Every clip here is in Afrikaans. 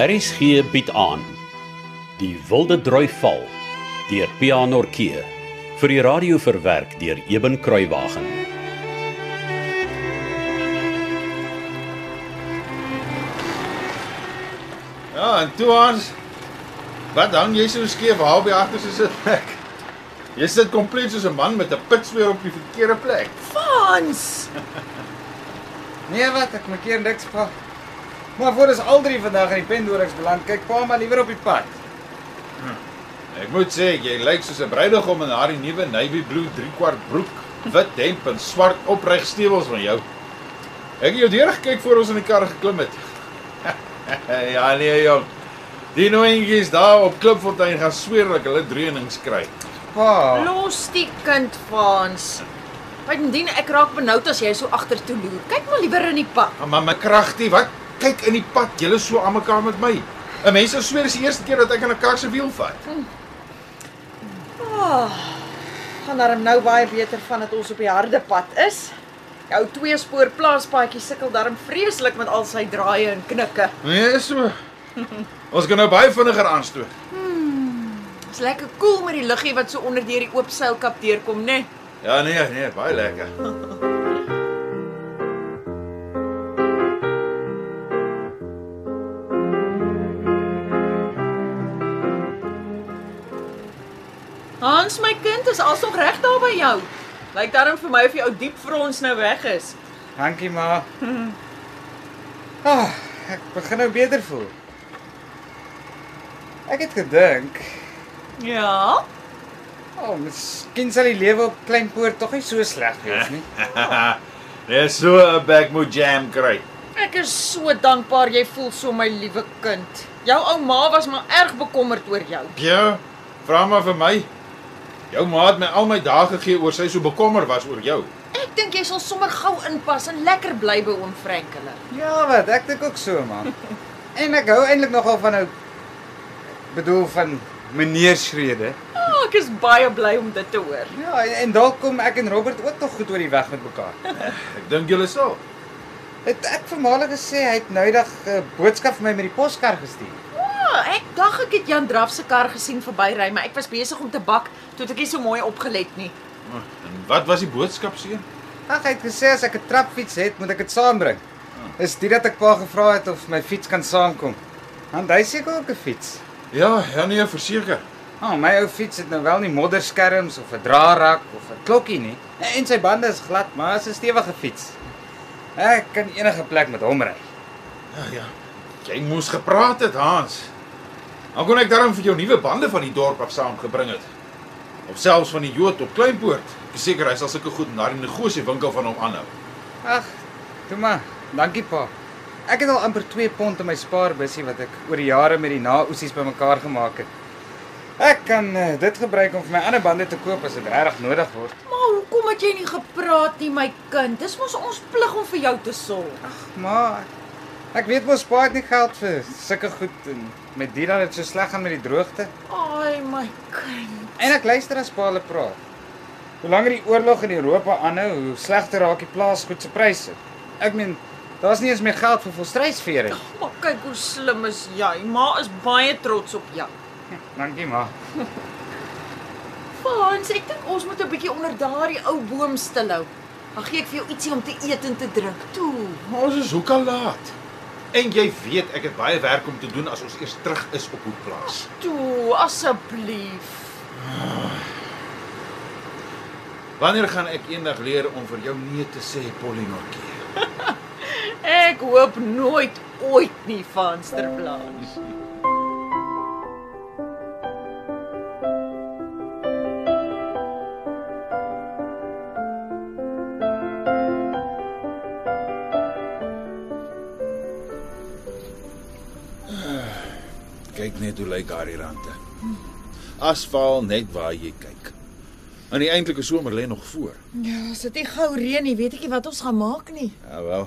RSG bied aan Die Wilde Droi Val deur Pianorkee vir die radio verwerk deur Eben Kruiwagen. Ja, en toe ons Wat hang jy so skeef waar by agter so sit plek? Jy sit kompleet soos 'n man met 'n pitsweer op die verkeerde plek. Frans! Nee, wat ek maak hier niks pa. Maar voor ons al drie vandag in die Pendorix beland, kyk pa maar liewer op die pad. Ek moet sê jy lyk soos 'n bruidegom in daardie nuwe navy blue 3/4 broek, wit hemp en swart opregstewels van jou. Ek het jou deur gekyk voor ons in die kar geklim het. ja nee jong. Die nooientjies daar op Klipfontein gaan sweer dat hulle dreenings kry. Pa. Los die kind, Frans. Bydien ek raak benoud as jy so agtertoe loer. Kyk maar liewer in die pad. Maar my kragtie, wat? Kyk in die pad, julle so aan mekaar met my. 'n Mens sou sweer dis die eerste keer dat ek in 'n kar se wiel vat. Oh, gaan darm nou baie beter van dat ons op die harde pad is. Jou twee spoor plaaspaadjie sukkel darm vreeslik met al sy draaie en knikke. Nee, is so. Ons gaan nou baie vinniger aanstoot. Dis lekker koel cool met die luggie wat so onder deur die oop seilkap deurkom, né? Nee? Ja nee, nee, baie lekker. Hans, my kind, is alsog reg daar by jou. Lyk darm vir my of jou diep frons nou weg is. Dankie ma. Ah, ek begin nou beter voel. Ek het gedink, Ja. o, oh, miskien sal die lewe op Kleinpoort tog nie so sleg wees nie. Dis so 'n bag moet jam kry. Ek is so dankbaar jy voel so my liewe kind. Jou ou ma was maar erg bekommerd oor jou. Ja, vra maar vir my. Jou ma het my al my dae gegee oor sy so bekommer was oor jou. Ek dink jy sal sommer gou inpas en lekker bly by oom Frankele. Ja, wat? Ek dink ook so, ma. En ek hou eintlik nogal van nou bedoel van meneer Schrede. Oh, ek is baie bly om dit te hoor. Ja, en, en dalk kom ek en Robert ook nog goed oor die weg met mekaar. Ek dink julle sal. Het ek vir Male gesê hy het nou eendag 'n boodskap vir my met die poskar gestuur. Ja, ek dink ek het Jan Draf se kar gesien verbyry, maar ek was besig om te bak toe ek nie so mooi opgelet nie. En wat was die boodskap seun? Ag, hy het gesê as ek 'n trapfiets het, moet ek dit saambring. Is dit dat ek pa gevra het of my fiets kan saamkom. Want hy seker ook 'n fiets. Ja, ja nee, verseker. Ah, oh, my ou fiets het nou wel nie modderskerms of 'n draarrak of 'n klokkie nie. En sy bande is glad, maar is 'n stewige fiets. Ek kan enige plek met hom ry. Ja, ja. Jy moes gepraat het, Hans. Dan kon ek daarom vir jou nuwe bande van die dorp af saamgebring het. Of selfs van die Jood op Kleinpoort. Ek is seker hy sal sulke goed in daardie negosie winkel van hom aanhou. Ag, toe maar. Dankie pa. Ek het al amper 2 pond in my spaarbusie wat ek oor die jare met die naoesies bymekaar gemaak het. Ek kan uh, dit gebruik om vir my ander bande te koop as dit regtig nodig word. Maar hoekom het jy nie gepraat nie, my kind? Dis mos ons plig om vir jou te sorg. Maar ek weet mos pa het nie geld vir sulke goed en met dit dat dit so sleg gaan met die droogte. Ai, my kind. En ek luister as pa hulle praat. Hoe langer die oorlog in Europa aanhou, hoe slegter raak die plaasgoed se pryse. Ek meen, daar's nie eens meer geld vir volstruisvere nie. Maar kyk hoe slim is jy. Ma is baie trots op jou. Dankie ma. Frans, ek dink ons moet 'n bietjie onder daardie ou boom stilhou. Dan gee ek vir jou ietsie om te eet en te drink. Toe. Maar ons is hoekom laat. En jy weet ek het baie werk om te doen as ons eers terug is op Hoekplaas. Toe, asseblief. Wanneer gaan ek eendag leer om vir jou nee te sê, Pollinorkie? Ek hoop nooit ooit nie van Kyk net hoe lyk daardie rande. Asfal net waar jy kyk. En die eintlike somer lê nog voor. Ja, as dit nie gou reën nie, weet ek nie wat ons gaan maak nie. Ja wel.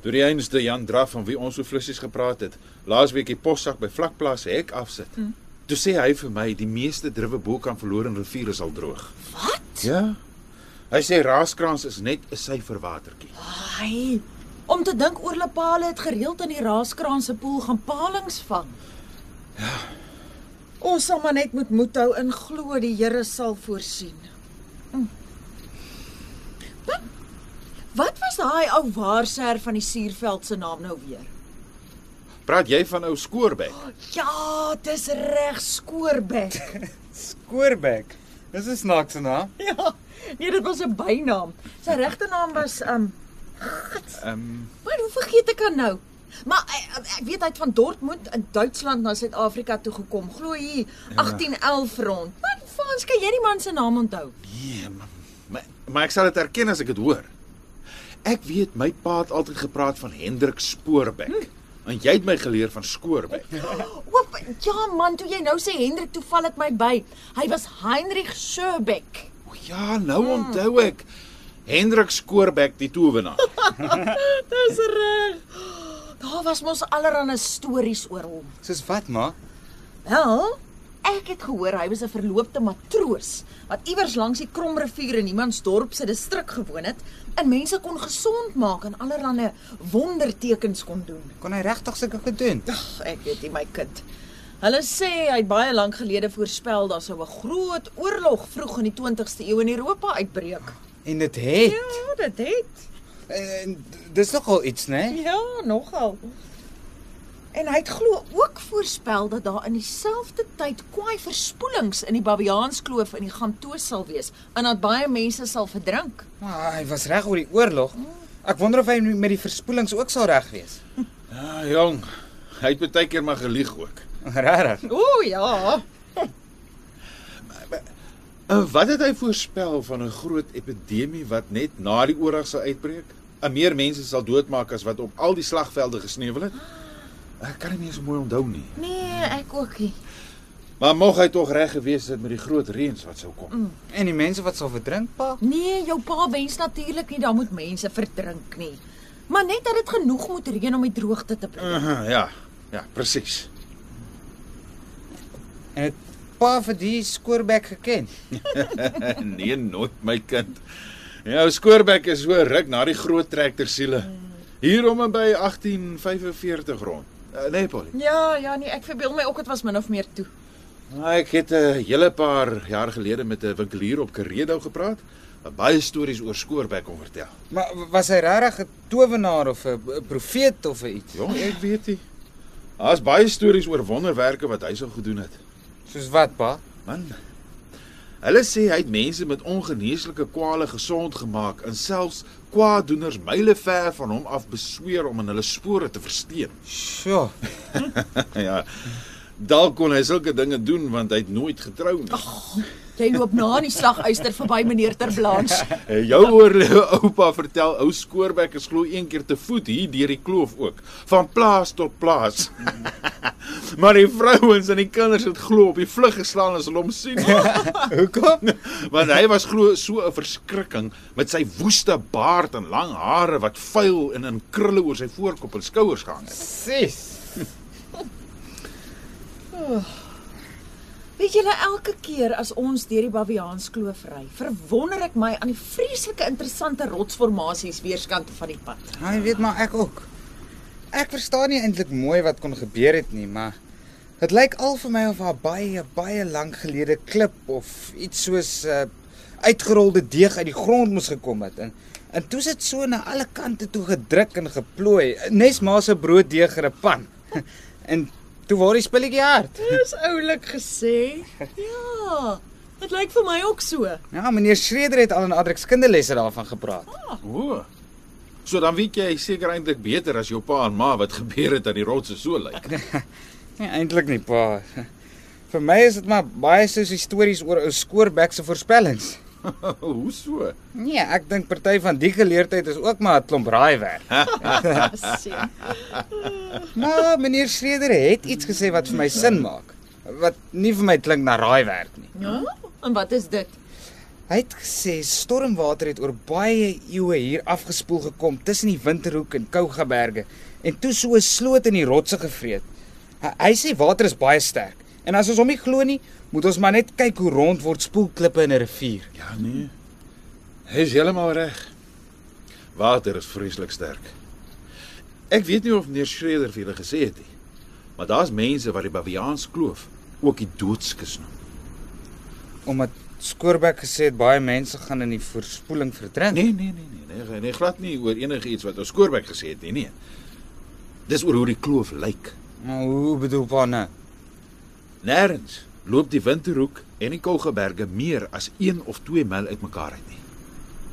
Toe die eenste Jan Draf van wie ons so flissies gepraat het, laasweek die possak by vlakplaas hek afsit. Hmm. Toe sê hy vir my die meeste druwe bo kan verloor in riviere sal droog. Wat? Ja. Hy sê raaskrans is net 'n syferwatertjie. Ai, Om te dink oorlepale het gereeld in die raaskraan se poel gaan palings vang. Ja. Ons sal maar net moet moed hou en glo die Here sal voorsien. Hm. Wat? Wat was daai ou waarser van die Suurveld se naam nou weer? Praat jy van ou Skoorbek? Ja, dis reg skoorbek. Skoorbek. Dis 'n snaakse naam. ja. Nee, dit was 'n bynaam. Sy regte naam was um Ehm um, Maar hoe vergeet ek aan nou? Maar ek, ek weet hy het van Dortmund in Duitsland na Suid-Afrika toe gekom. Glo hier 1811 rond. Wat vans kan jy die man se naam onthou? nee, maar, maar maar ek sal dit erken as ek dit hoor. Ek weet my pa het altyd gepraat van Hendrik Spoorbek. En jy het my geleer van Skoorbek. O, ja man, toe jy nou sê Hendrik, toe val dit my by. Hy was Heinrich Schöbeck. O ja, nou onthou ek. Hendrik Skoorbek die towenaar. Dis reg. Daar was mos allerlei stories oor hom. Soos wat, ma? Wel, ek het gehoor hy was 'n verloopte matroos wat iewers langs die Kromrivier in Niemandsdorp se distrik gewoon het en mense kon gesond maak en allerlei wondertekens kon doen. Kon hy regtig sulke gedoen? Ag, ek weet nie my kind. Hulle sê hy het baie lank gelede voorspel daar sou 'n groot oorlog vroeg in die 20ste eeu in Europa uitbreek. En dit het. Ja, dit het. En dis nogal iets, né? Ja, nogal. En hy het glo ook voorspel dat daar in dieselfde tyd kwaai verspoelings in die Babiaanskloof in die Gantoos sal wees en dat baie mense sal verdrink. Maar hy was reg oor die oorlog. Ek wonder of hy met die verspoelings ook sal reg wees. Ja, jong. Hy het baie keer maar gelieg ook. Regtig? O ja. En wat het hy voorspel van 'n groot epidemie wat net na die oorlog sal uitbreek? En meer mense sal doodmaak as wat op al die slagvelde gesneuwel het? Ek kan nie meer so mooi onthou nie. Nee, ek ook nie. Maar mog hy tog reg gewees het met die groot reëns wat sou kom. Mm. En die mense wat sal verdrink, pa? Nee, jou pa wens natuurlik nie daar moet mense verdrink nie. Maar net dat dit genoeg moet reën om die droogte te breek. Uh -huh, ja, ja, presies. En het pa vir die skoorbek geken. nee, nooit my kind. Jou skoorbek is so ruk na die groot trektersiele. Hier om en by 1845 rond. Uh, nee, Polly. Ja, ja, nee, ek verbeel my ook dit was min of meer toe. Nou, Ek het 'n hele paar jaar gelede met 'n winkelier op Karedo gepraat wat baie stories oor skoorbek kon vertel. Maar was hy regtig 'n towenaar of 'n 'n profeet of 'n iets? Jong, ek weet nie. Daar's baie stories oor wonderwerke wat hy sou gedoen het. Soos wat, pa? Man. Hulle sê hy het mense met ongeneeslike kwale gesond gemaak en selfs kwaaddoeners myle ver van hom af besweer om in hulle spore te versteen. Sjoe. ja. Dalk kon hy sulke dinge doen want hy het nooit getrou nie. Jy loop na in die slaguister verby meneer Terblanche. En jou oorlewe oupa vertel ou skoorbek is glo een keer te voet hier deur die kloof ook, van plaas tot plaas. maar die vrouens en die kinders het glo op die vlug geslaan as hulle hom sien. Hoekom? Want hy was glo so 'n verskrikking met sy woeste baard en lang hare wat vuil en in krulle oor sy voorkop en skouers gehang het. Sis. Weet julle elke keer as ons deur die Baviaanskloof ry, verwonder ek my aan die vreeslike interessante rotsformasies weerskante van die pad. Hy weet maar ek ook. Ek verstaan nie eintlik mooi wat kon gebeur het nie, maar dit lyk al vir my of daar baie baie lank gelede klip of iets soos 'n uh, uitgerolde deeg uit die grond moes gekom het en en toe sit so na alle kante toe gedruk en geplooi, nes maar se brooddeeg in 'n pan. en toe word die spulletjie hard. Dis oulik gesê. Ja. Dit lyk vir my ook so. Ja, meneer Schreder het al in Adrix kinderlesse daarvan gepraat. O. So dan weet jy seker eintlik beter as jou pa en ma wat gebeur het aan die rotse so lyk. Nee, eintlik nie, pa. Vir my is dit maar baie soos die stories oor ou skoorbek se voorspellings. Hoe so? Nee, ek dink party van die geleerdheid is ook maar 'n klomp raaiwerk. Maar meneer Schreder het iets gesê wat vir my sin maak. Wat nie vir my klink na raaiwerk nie. Ja? En wat is dit? Hy het gesê stormwater het oor baie eeue hier afgespoel gekom tussen die Winterhoek en Kougaberge en toe so 'n sloot in die rotse gevreet. Hy, hy sê water is baie sterk en as ons hom nie glo nie, moet ons maar net kyk hoe rond word spoelklippe in 'n rivier. Ja nee. Hy is heeltemal reg. Water is vreeslik sterk. Ek weet nie of meneer Schreder vir julle gesê het nie. Maar daar's mense wat die Baviaans kloof ook die doodskus noem. Omdat Skoorbeck gesê het baie mense gaan in die voorspoeling verdrink. Nee, nee, nee, nee, nee, nee, glad nie oor enige iets wat ons Skoorbeck gesê het nie, nee. Dis oor hoe die kloof lyk. Maar hoe bedoel pa nou? Nêrens loop die Winterhoek en die Kougeberge meer as 1 of 2 myl uitmekaar uit nie.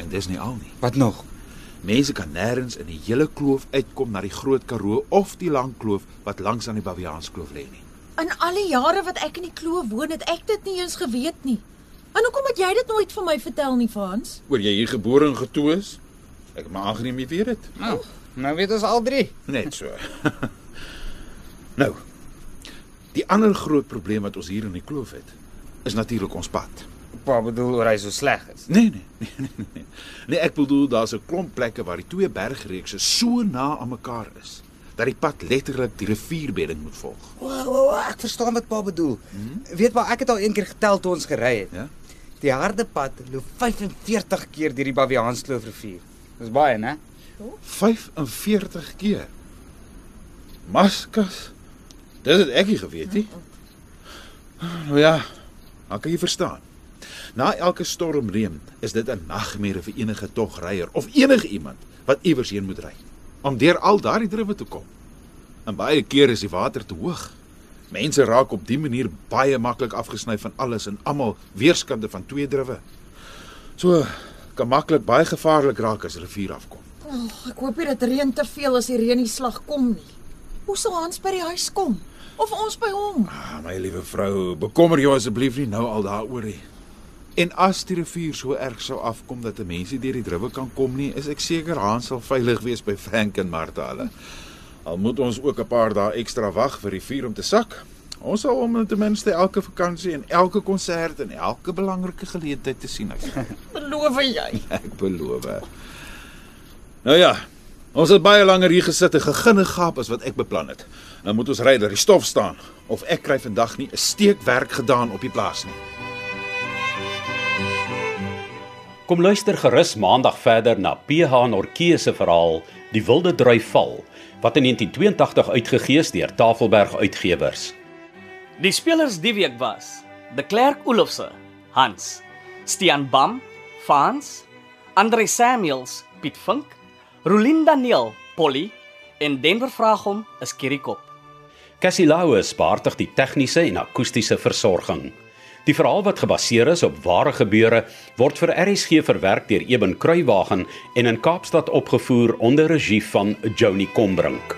En dis nie al nie. Wat nog? Mense kan nêrens in die hele kloof uitkom na die Groot Karoo of die Lang Kloof wat langs aan die Baviaans kloof lê nie. In al die jare wat ek in die kloof woon, het ek dit nie eens geweet nie. En hoekom het jy dit nooit vir my vertel nie, Frans? Oor jy hier gebore en getoe is? Ek het maar aangeneem jy weet dit. Nou, nou weet ons al drie. Net so. nou. Die ander groot probleem wat ons hier in die kloof het, is natuurlik ons pad. Pa bedoel oor hy so sleg is. Nee, nee, nee, nee, nee. Nee, ek bedoel daar's 'n klomp plekke waar die twee bergreekse so na aan mekaar is dat die pad letterlik die rivierbedding moet volg. O, o, o, ek verstaan wat pa bedoel. Hmm? Weet maar ek het al een keer getel toe ons gery het. Ja? Die harde pad loop 45 keer deur die Baviaanskloof rivier. Dis baie, né? 45 keer. Maskas. Dis het ek nie geweet nie. Nou ja, maar kan jy verstaan? Na elke stormreën is dit 'n nagmerrie vir enige togryer of enige iemand wat iewers heen moet ry om deur al daardie druwe te kom. En baie kere is die water te hoog. Mense raak op dië manier baie maklik afgesny van alles en almal weerskante van twee druwe. So kan maklik baie gevaarlik raak as rivier afkom. Oh, ek hoop nie dit reën te veel as die reën nie slag kom nie. Hoe sal Hans by die huis kom? Of ons by hom? Ah, my liewe vrou, bekommer jou asseblief nie nou al daaroor nie. En as die rivier so erg sou afkom dat 'n mens nie deur die druwe kan kom nie, is ek seker Hans sal veilig wees by Frank en Martha hulle. Al moet ons ook 'n paar dae ekstra wag vir die vuur om te sak. Ons sal hom ten minste elke vakansie en elke konsert en elke belangrike geleentheid te sien. Ek, Beloof jy? ek beloof. Nou ja, ons het baie langer hier gesit en geginne gaap as wat ek beplan het. Nou moet ons ry dat die stof staan of ek kry vandag nie 'n steekwerk gedaan op die plaas nie. Kom luister gerus maandag verder na PH Norkee se verhaal Die Wilde Drui Val wat in 1982 uitgegee is deur Tafelberg Uitgewers. Die spelers die week was: De Klerk Olofse, Hans, Stian Bam, Frans, Andre Samuels, Piet Vink, Rolien Daniel, Polly en Denver Vraagom is Kirikop. Cassie Louws beheerdig die tegniese en akoestiese versorging. Die verhaal wat gebaseer is op ware gebeure word vir RSG verwerk deur Eben Kruiwagen en in Kaapstad opgevoer onder regie van Joni Combrink.